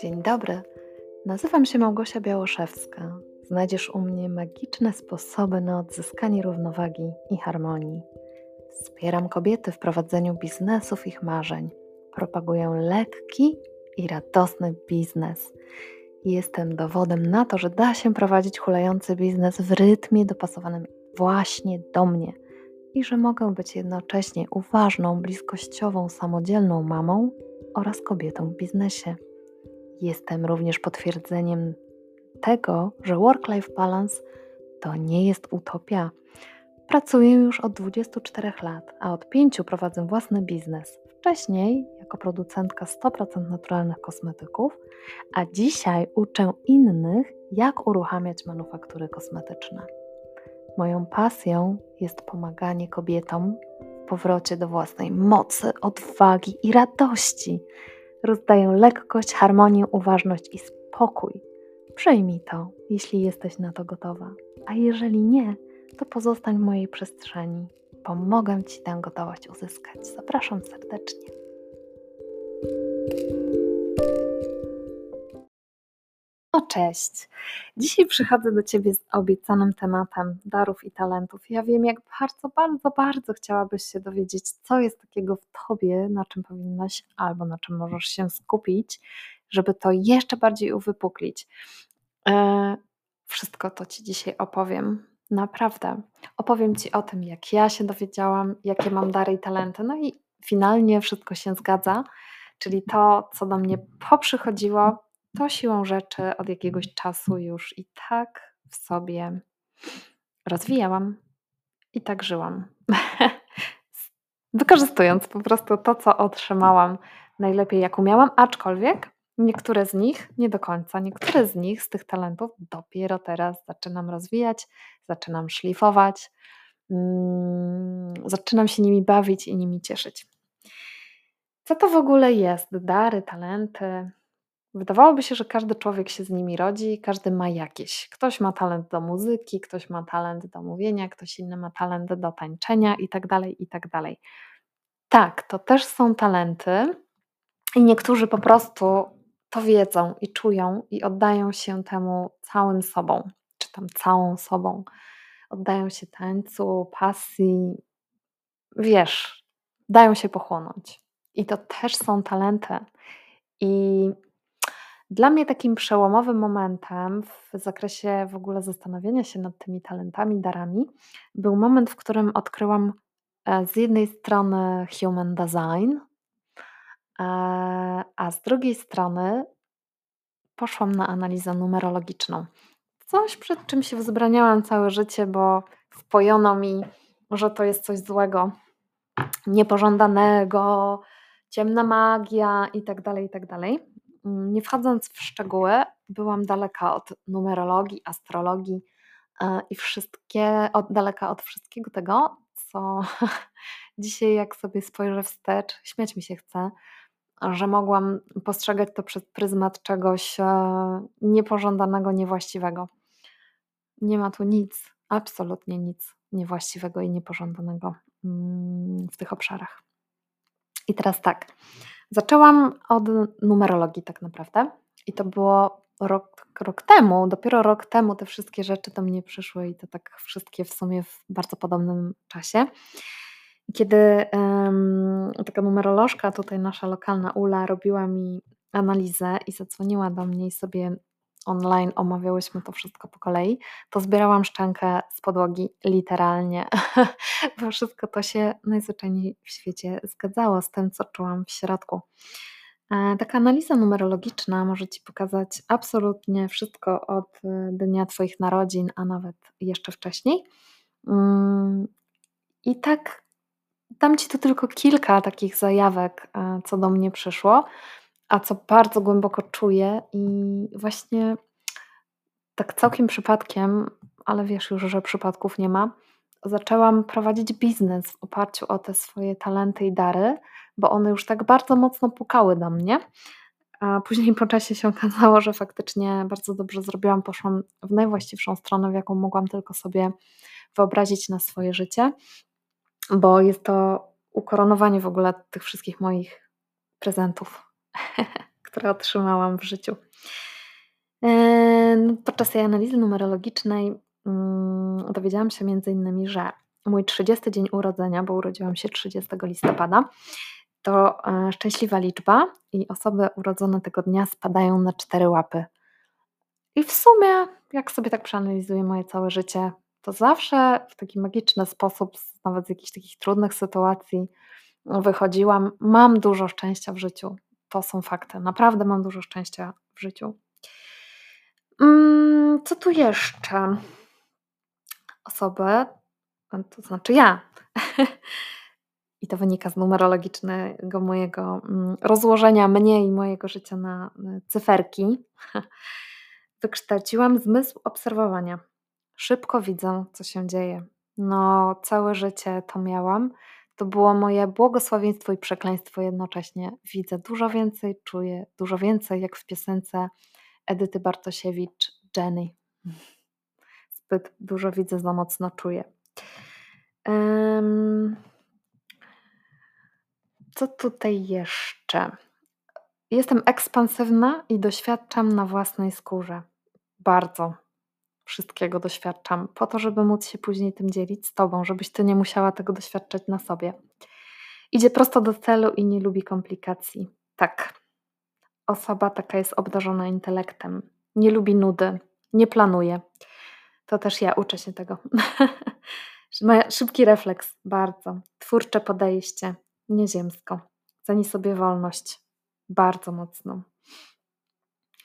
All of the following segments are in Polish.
Dzień dobry, nazywam się Małgosia Białoszewska. Znajdziesz u mnie magiczne sposoby na odzyskanie równowagi i harmonii. Wspieram kobiety w prowadzeniu biznesów ich marzeń. Propaguję lekki i radosny biznes. Jestem dowodem na to, że da się prowadzić hulający biznes w rytmie dopasowanym właśnie do mnie i że mogę być jednocześnie uważną, bliskościową, samodzielną mamą oraz kobietą w biznesie. Jestem również potwierdzeniem tego, że work-life balance to nie jest utopia. Pracuję już od 24 lat, a od 5 prowadzę własny biznes. Wcześniej jako producentka 100% naturalnych kosmetyków, a dzisiaj uczę innych, jak uruchamiać manufaktury kosmetyczne. Moją pasją jest pomaganie kobietom w powrocie do własnej mocy, odwagi i radości. Rozdaję lekkość, harmonię, uważność i spokój. Przyjmij to, jeśli jesteś na to gotowa, a jeżeli nie, to pozostań w mojej przestrzeni. Pomogę Ci tę gotowość uzyskać. Zapraszam serdecznie. Cześć! Dzisiaj przychodzę do Ciebie z obiecanym tematem darów i talentów. Ja wiem, jak bardzo, bardzo, bardzo chciałabyś się dowiedzieć, co jest takiego w Tobie, na czym powinnaś albo na czym możesz się skupić, żeby to jeszcze bardziej uwypuklić. E, wszystko to Ci dzisiaj opowiem. Naprawdę. Opowiem Ci o tym, jak ja się dowiedziałam, jakie mam dary i talenty. No i finalnie wszystko się zgadza, czyli to, co do mnie poprzychodziło, to siłą rzeczy od jakiegoś czasu już i tak w sobie rozwijałam i tak żyłam. Wykorzystując po prostu to, co otrzymałam najlepiej, jak umiałam, aczkolwiek niektóre z nich, nie do końca, niektóre z nich, z tych talentów, dopiero teraz zaczynam rozwijać, zaczynam szlifować, mm, zaczynam się nimi bawić i nimi cieszyć. Co to w ogóle jest? Dary, talenty, Wydawałoby się, że każdy człowiek się z nimi rodzi, każdy ma jakieś. Ktoś ma talent do muzyki, ktoś ma talent do mówienia, ktoś inny ma talent do tańczenia i tak dalej, i tak. Tak, to też są talenty i niektórzy po prostu to wiedzą i czują i oddają się temu całym sobą, czy tam całą sobą. Oddają się tańcu, pasji, wiesz, dają się pochłonąć. I to też są talenty. I dla mnie takim przełomowym momentem w zakresie w ogóle zastanowienia się nad tymi talentami, darami, był moment, w którym odkryłam e, z jednej strony human design, e, a z drugiej strony poszłam na analizę numerologiczną. Coś, przed czym się wzbraniałam całe życie, bo wpojono mi, że to jest coś złego, niepożądanego, ciemna magia itd., tak itd. Mm, nie wchodząc w szczegóły, byłam daleka od numerologii, astrologii e, i wszystkie, od daleka od wszystkiego tego, co dzisiaj, jak sobie spojrzę wstecz, śmiać mi się chce, że mogłam postrzegać to przez pryzmat czegoś e, niepożądanego, niewłaściwego. Nie ma tu nic, absolutnie nic niewłaściwego i niepożądanego mm, w tych obszarach. I teraz tak. Zaczęłam od numerologii tak naprawdę i to było rok, rok temu, dopiero rok temu te wszystkie rzeczy do mnie przyszły i to tak wszystkie w sumie w bardzo podobnym czasie. Kiedy um, taka numerolożka, tutaj nasza lokalna Ula, robiła mi analizę i zadzwoniła do mnie i sobie online omawiałyśmy to wszystko po kolei, to zbierałam szczękę z podłogi literalnie, bo wszystko to się najzwyczajniej w świecie zgadzało z tym, co czułam w środku. E, taka analiza numerologiczna może Ci pokazać absolutnie wszystko od e, dnia Twoich narodzin, a nawet jeszcze wcześniej. Mm, I tak dam Ci tu tylko kilka takich zajawek, e, co do mnie przyszło a co bardzo głęboko czuję i właśnie tak całkiem przypadkiem, ale wiesz już, że przypadków nie ma, zaczęłam prowadzić biznes w oparciu o te swoje talenty i dary, bo one już tak bardzo mocno pukały do mnie. A później po czasie się okazało, że faktycznie bardzo dobrze zrobiłam, poszłam w najwłaściwszą stronę, w jaką mogłam tylko sobie wyobrazić na swoje życie, bo jest to ukoronowanie w ogóle tych wszystkich moich prezentów które otrzymałam w życiu. Yy, podczas tej analizy numerologicznej mm, dowiedziałam się między innymi, że mój 30 dzień urodzenia, bo urodziłam się 30 listopada, to e, szczęśliwa liczba i osoby urodzone tego dnia spadają na cztery łapy. I w sumie, jak sobie tak przeanalizuję moje całe życie, to zawsze w taki magiczny sposób, nawet z jakichś takich trudnych sytuacji, wychodziłam. Mam dużo szczęścia w życiu. To są fakty. Naprawdę mam dużo szczęścia w życiu. Mm, co tu jeszcze? Osoby, to znaczy ja. I to wynika z numerologicznego mojego mm, rozłożenia mnie i mojego życia na cyferki. Wykształciłam zmysł obserwowania. Szybko widzę, co się dzieje. No, całe życie to miałam. To było moje błogosławieństwo i przekleństwo jednocześnie. Widzę dużo więcej, czuję dużo więcej, jak w piosence Edyty Bartosiewicz, Jenny. Zbyt dużo widzę, za mocno czuję. Co tutaj jeszcze? Jestem ekspansywna i doświadczam na własnej skórze. Bardzo wszystkiego doświadczam, po to, żeby móc się później tym dzielić z Tobą, żebyś Ty nie musiała tego doświadczać na sobie. Idzie prosto do celu i nie lubi komplikacji. Tak. Osoba taka jest obdarzona intelektem. Nie lubi nudy, nie planuje. To też ja uczę się tego. Ma szybki refleks, bardzo. Twórcze podejście, nieziemsko. Ceni sobie wolność, bardzo mocno.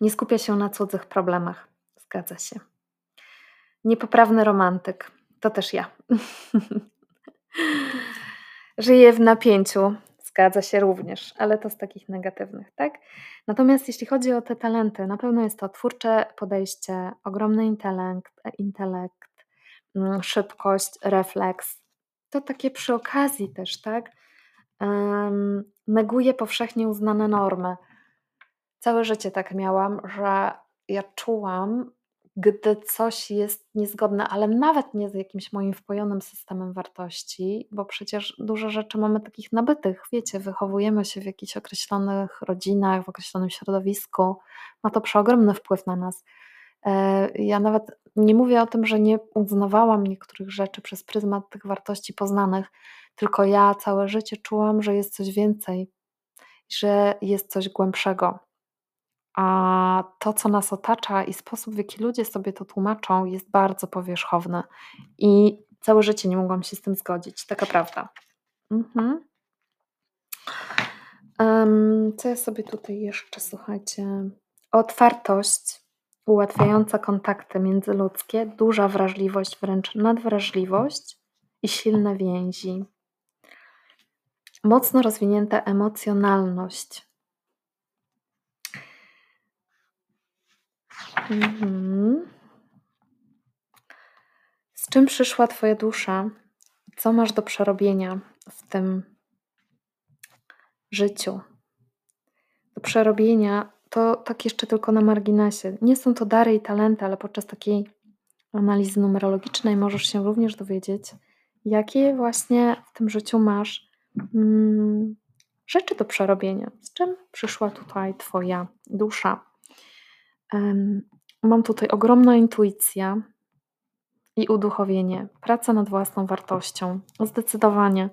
Nie skupia się na cudzych problemach. Zgadza się. Niepoprawny romantyk. To też ja. Żyję w napięciu. Zgadza się również, ale to z takich negatywnych, tak? Natomiast jeśli chodzi o te talenty, na pewno jest to twórcze podejście, ogromny intelekt, intelekt mm, szybkość, refleks. To takie przy okazji też, tak? Um, neguje powszechnie uznane normy. Całe życie tak miałam, że ja czułam, gdy coś jest niezgodne, ale nawet nie z jakimś moim wpojonym systemem wartości, bo przecież dużo rzeczy mamy takich nabytych, wiecie, wychowujemy się w jakichś określonych rodzinach, w określonym środowisku, ma to przeogromny wpływ na nas. E, ja nawet nie mówię o tym, że nie uznawałam niektórych rzeczy przez pryzmat tych wartości poznanych, tylko ja całe życie czułam, że jest coś więcej, że jest coś głębszego. A to, co nas otacza i sposób, w jaki ludzie sobie to tłumaczą, jest bardzo powierzchowny. I całe życie nie mogłam się z tym zgodzić. Taka prawda. Mhm. Um, co ja sobie tutaj jeszcze, słuchajcie. Otwartość ułatwiająca kontakty międzyludzkie, duża wrażliwość, wręcz nadwrażliwość i silne więzi. Mocno rozwinięta emocjonalność. Mhm. Z czym przyszła Twoja dusza? Co masz do przerobienia w tym życiu? Do przerobienia to tak jeszcze tylko na marginesie. Nie są to dary i talenty, ale podczas takiej analizy numerologicznej możesz się również dowiedzieć, jakie właśnie w tym życiu masz mm, rzeczy do przerobienia. Z czym przyszła tutaj Twoja dusza? Mam tutaj ogromną intuicję i uduchowienie, praca nad własną wartością. Zdecydowanie.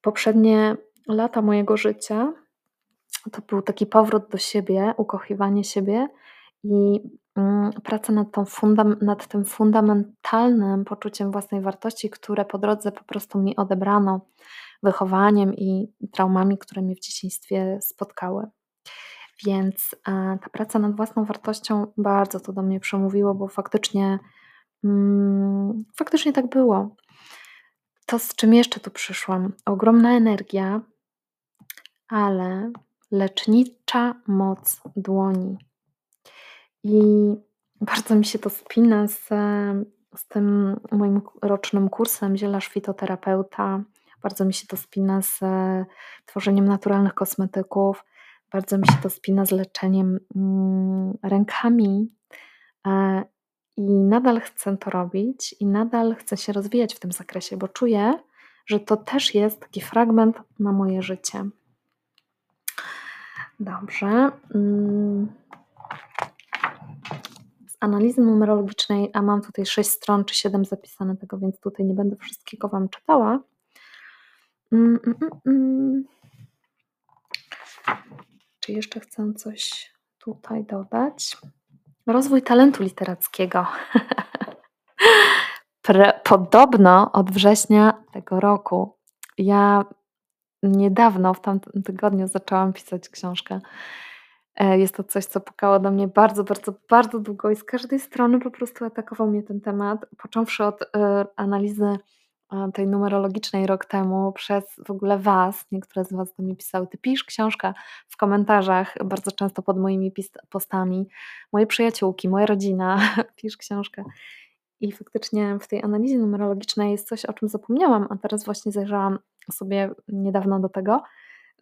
Poprzednie lata mojego życia to był taki powrót do siebie, ukochiwanie siebie i mm, praca nad, tą nad tym fundamentalnym poczuciem własnej wartości, które po drodze po prostu mi odebrano wychowaniem i traumami, które mnie w dzieciństwie spotkały. Więc e, ta praca nad własną wartością bardzo to do mnie przemówiło, bo faktycznie, mm, faktycznie tak było. To, z czym jeszcze tu przyszłam, ogromna energia, ale lecznicza moc dłoni. I bardzo mi się to spina z, z tym moim rocznym kursem zielarz fitoterapeuta. Bardzo mi się to spina z tworzeniem naturalnych kosmetyków. Bardzo mi się to spina z leczeniem mm, rękami e, i nadal chcę to robić i nadal chcę się rozwijać w tym zakresie, bo czuję, że to też jest taki fragment na moje życie. Dobrze. Mm. Z analizy numerologicznej, a mam tutaj 6 stron czy 7 zapisane tego, więc tutaj nie będę wszystkiego Wam czytała. Czy jeszcze chcę coś tutaj dodać? Rozwój talentu literackiego. Podobno od września tego roku ja niedawno, w tamtym tygodniu zaczęłam pisać książkę. E, jest to coś, co pukało do mnie bardzo, bardzo, bardzo długo i z każdej strony po prostu atakował mnie ten temat, począwszy od e, analizy tej numerologicznej rok temu przez w ogóle Was, niektóre z Was do mnie pisały, Ty pisz książkę w komentarzach, bardzo często pod moimi postami, moje przyjaciółki, moja rodzina, pisz książkę. I faktycznie w tej analizie numerologicznej jest coś, o czym zapomniałam, a teraz właśnie zajrzałam sobie niedawno do tego,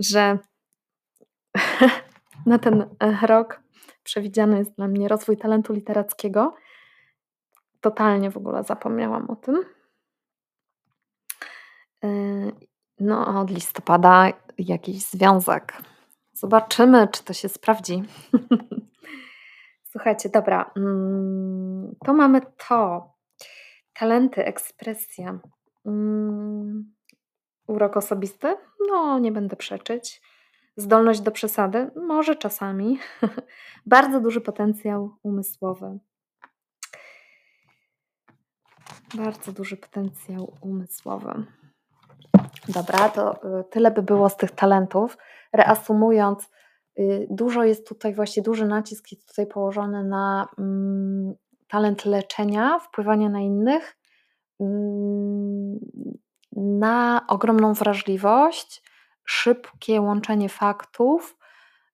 że na ten e, rok przewidziany jest dla mnie rozwój talentu literackiego. Totalnie w ogóle zapomniałam o tym. Yy, no, a od listopada jakiś związek. Zobaczymy, czy to się sprawdzi. Słuchajcie, dobra. Mm, to mamy to. Talenty, ekspresja. Mm, urok osobisty? No, nie będę przeczyć. Zdolność do przesady? Może czasami. Bardzo duży potencjał umysłowy. Bardzo duży potencjał umysłowy. Dobra, to y, tyle by było z tych talentów. Reasumując, y, dużo jest tutaj, właśnie duży nacisk jest tutaj położony na mm, talent leczenia, wpływania na innych, mm, na ogromną wrażliwość, szybkie łączenie faktów,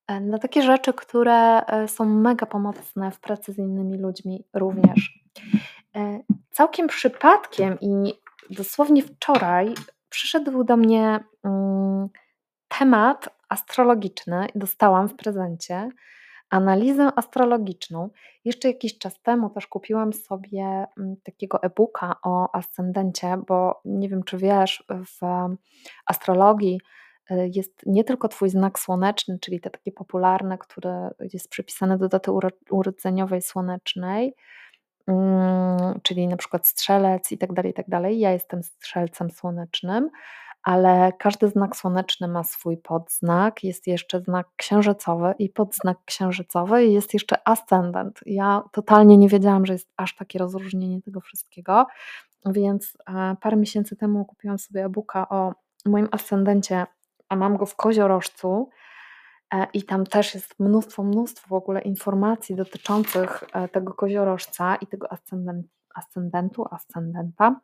e, na takie rzeczy, które e, są mega pomocne w pracy z innymi ludźmi również. E, całkiem przypadkiem i dosłownie wczoraj przyszedł do mnie mm, temat astrologiczny i dostałam w prezencie analizę astrologiczną. Jeszcze jakiś czas temu też kupiłam sobie mm, takiego e-booka o ascendencie, bo nie wiem, czy wiesz, w astrologii y, jest nie tylko Twój znak słoneczny, czyli te takie popularne, które jest przypisane do daty urodzeniowej słonecznej, czyli na przykład strzelec i tak dalej, i tak dalej. Ja jestem strzelcem słonecznym, ale każdy znak słoneczny ma swój podznak. Jest jeszcze znak księżycowy i podznak księżycowy i jest jeszcze ascendent. Ja totalnie nie wiedziałam, że jest aż takie rozróżnienie tego wszystkiego, więc e, parę miesięcy temu kupiłam sobie e-booka o moim ascendencie, a mam go w koziorożcu I tam też jest mnóstwo, mnóstwo w ogóle informacji dotyczących e, tego koziorożca i tego ascendentu, ascendenta.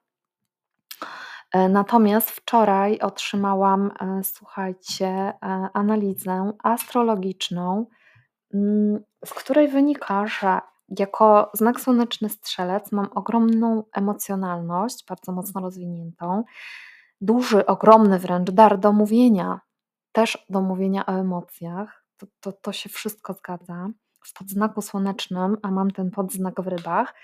E, natomiast wczoraj otrzymałam, słuchajcie, analizę astrologiczną, mm, w której wynika, że jako znak słoneczny strzelec mam ogromną emocjonalność, bardzo mocno rozwiniętą, duży, ogromny wręcz dar do mówienia, też do mówienia o emocjach. To, to, to się wszystko zgadza. W podznaku słonecznym, a mam ten podznak w rybach,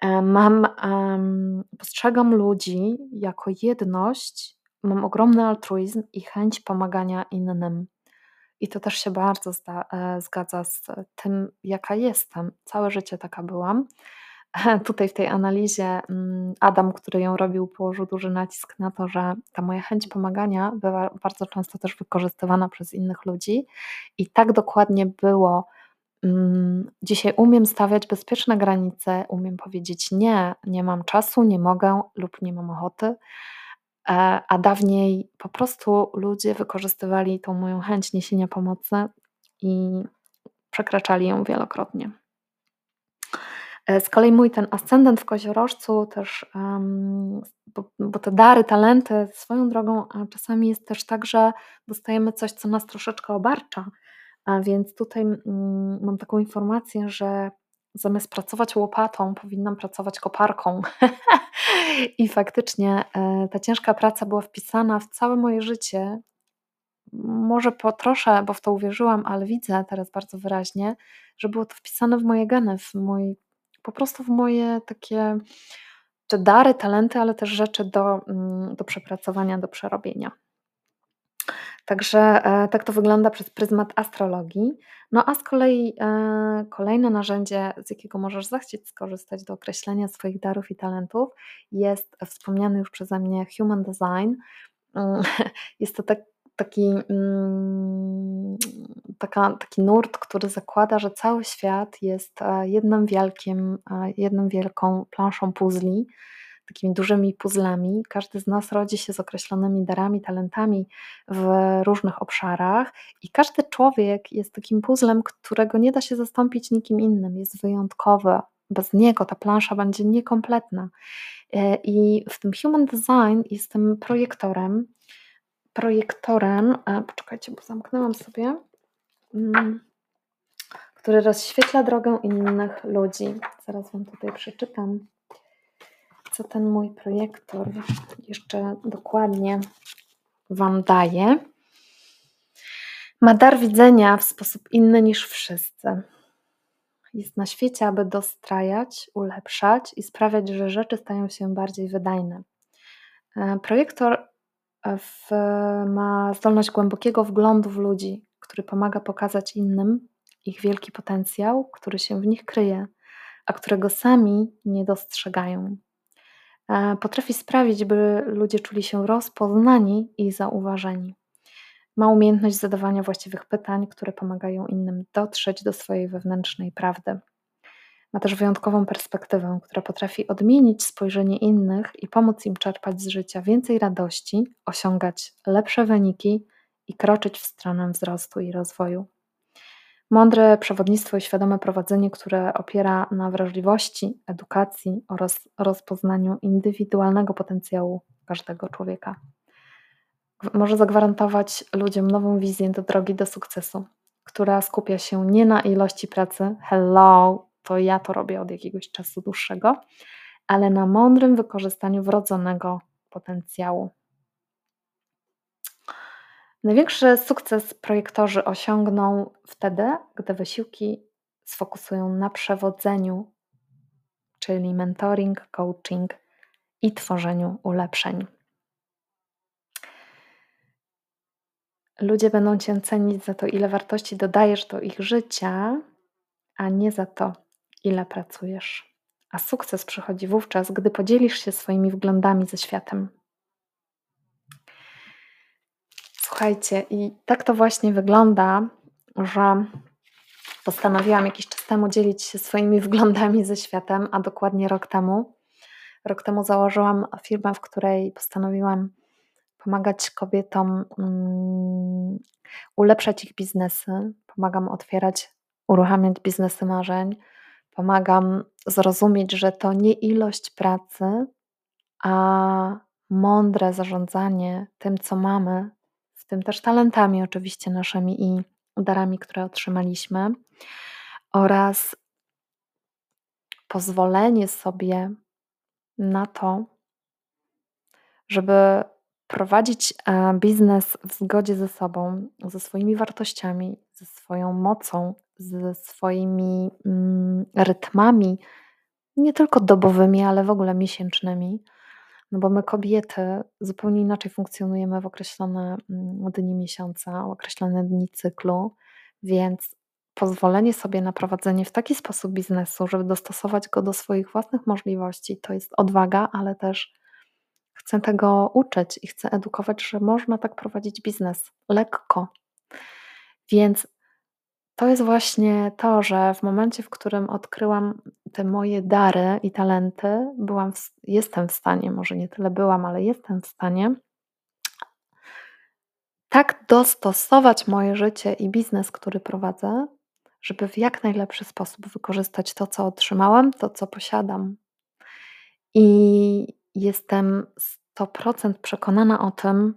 e, mam, um, postrzegam ludzi jako jedność, mam ogromny altruizm i chęć pomagania innym. I to też się bardzo zda, e, zgadza z tym, jaka jestem. Całe życie taka byłam. Tutaj w tej analizie mm, Adam, który ją robił, położył duży nacisk na to, że ta moja chęć pomagania była bardzo często też wykorzystywana przez innych ludzi i tak dokładnie było. Mm, dzisiaj umiem stawiać bezpieczne granice, umiem powiedzieć nie, nie mam czasu, nie mogę lub nie mam ochoty, e, a dawniej po prostu ludzie wykorzystywali tą moją chęć niesienia pomocy i przekraczali ją wielokrotnie. E, z kolei mój ten ascendent w koziorożcu też, bo, bo te dary, talenty swoją drogą, a czasami jest też tak, że dostajemy coś, co nas troszeczkę obarcza. A więc tutaj mm, mam taką informację, że zamiast pracować łopatą, powinnam pracować koparką. I faktycznie e, ta ciężka praca była wpisana w całe moje życie. Może po trosze, bo w to uwierzyłam, ale widzę teraz bardzo wyraźnie, że było to wpisane w moje geny, w mój po prostu w moje takie dary, talenty, ale też rzeczy do, mm, do przepracowania, do przerobienia. Także, e, tak to wygląda przez pryzmat astrologii. No, a z kolei, e, kolejne narzędzie, z jakiego możesz zechcieć skorzystać do określenia swoich darów i talentów, jest wspomniany już przeze mnie Human Design. Mm, jest to tak taki, mm, taka taki nurt, który zakłada, że cały świat jest, e, jednym wielkim jedną wielką planszą puzli takimi dużymi puzzlami. Każdy z nas rodzi się z określonymi darami, talentami w różnych obszarach i każdy człowiek jest takim puzzlem, którego nie da się zastąpić nikim innym, jest wyjątkowy. Bez niego ta plansza będzie niekompletna. E, I w tym Human Design jestem projektorem. Projektorem, poczekajcie, bo zamknęłam sobie, mm, który rozświetla drogę innych ludzi. Zaraz Wam tutaj przeczytam co ten mój projektor jeszcze dokładnie Wam daje. Ma dar widzenia w sposób inny niż wszyscy. Jest na świecie, aby dostrajać, ulepszać i sprawiać, że rzeczy stają się bardziej wydajne. E, projektor w, ma zdolność głębokiego wglądu w ludzi, który pomaga pokazać innym ich wielki potencjał, który się w nich kryje, a którego sami nie dostrzegają. E, potrafi sprawić, by ludzie czuli się rozpoznani i zauważeni. Ma umiejętność zadawania właściwych pytań, które pomagają innym dotrzeć do swojej wewnętrznej prawdy. Ma też wyjątkową perspektywę, która potrafi odmienić spojrzenie innych i pomóc im czerpać z życia więcej radości, osiągać lepsze wyniki i kroczyć w stronę wzrostu i rozwoju. Mądre przewodnictwo i świadome prowadzenie, które opiera na wrażliwości, edukacji oraz rozpoznaniu indywidualnego potencjału każdego człowieka. Może zagwarantować ludziom nową wizję do drogi do sukcesu, która skupia się nie na ilości pracy, hello, to ja to robię od jakiegoś czasu dłuższego, ale na mądrym wykorzystaniu wrodzonego potencjału. Największy sukces projektorzy osiągną wtedy, gdy wysiłki sfokusują na przewodzeniu, czyli mentoring, coaching i tworzeniu ulepszeń. Ludzie będą Cię cenić za to, ile wartości dodajesz do ich życia, a nie za to, ile pracujesz. A sukces przychodzi wówczas, gdy podzielisz się swoimi wglądami ze światem. Słuchajcie, i tak to właśnie wygląda, że postanowiłam jakiś czas temu dzielić się swoimi wglądami ze światem, a dokładnie rok temu. Rok temu założyłam firmę, w której postanowiłam pomagać kobietom um, ulepszać ich biznesy. Pomagam otwierać, uruchamiać biznesy marzeń. Pomagam zrozumieć, że to nie ilość pracy, a mądre zarządzanie tym, co mamy, w tym też talentami oczywiście naszymi i darami, które otrzymaliśmy, oraz pozwolenie sobie na to, żeby prowadzić e, biznes w zgodzie ze sobą, ze swoimi wartościami, ze swoją mocą, ze swoimi mm, rytmami, nie tylko dobowymi, ale w ogóle miesięcznymi, no bo my kobiety zupełnie inaczej funkcjonujemy w określone mm, dni miesiąca, określone dni cyklu, więc pozwolenie sobie na prowadzenie w taki sposób biznesu, żeby dostosować go do swoich własnych możliwości, to jest odwaga, ale też chcę tego uczyć i chcę edukować, że można tak prowadzić biznes lekko. Więc to jest właśnie to, że w momencie, w którym odkryłam te moje dary i talenty, byłam w, jestem w stanie, może nie tyle byłam, ale jestem w stanie tak dostosować moje życie i biznes, który prowadzę, żeby w jak najlepszy sposób wykorzystać to, co otrzymałam, to, co posiadam. I jestem 100% przekonana o tym,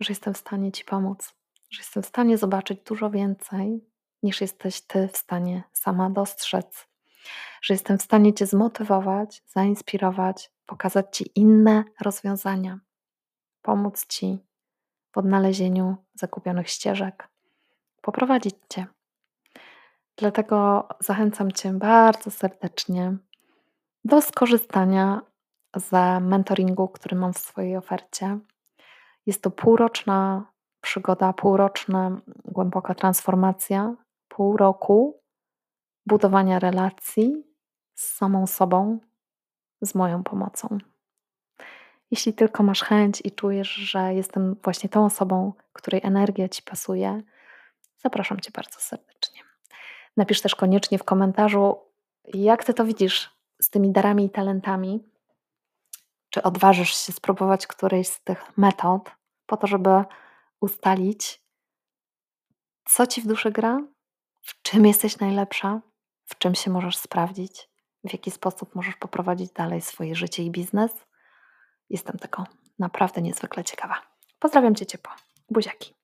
że jestem w stanie Ci pomóc że jestem w stanie zobaczyć dużo więcej, niż jesteś ty w stanie sama dostrzec. Że jestem w stanie cię zmotywować, zainspirować, pokazać ci inne rozwiązania, pomóc ci w odnalezieniu zakupionych ścieżek, poprowadzić cię. Dlatego zachęcam cię bardzo serdecznie do skorzystania z mentoringu, który mam w swojej ofercie. Jest to półroczna przygoda, półroczna, głęboka transformacja, pół roku budowania relacji z samą sobą, z moją pomocą. Jeśli tylko masz chęć i czujesz, że jestem właśnie tą osobą, której energia ci pasuje, zapraszam cię bardzo serdecznie. Napisz też koniecznie w komentarzu, jak ty to widzisz z tymi darami i talentami. Czy odważysz się spróbować którejś z tych metod, po to, żeby ustalić, co ci w duszy gra, w czym jesteś najlepsza, w czym się możesz sprawdzić, w jaki sposób możesz poprowadzić dalej swoje życie i biznes. Jestem tego naprawdę niezwykle ciekawa. Pozdrawiam cię ciepło. Buziaki.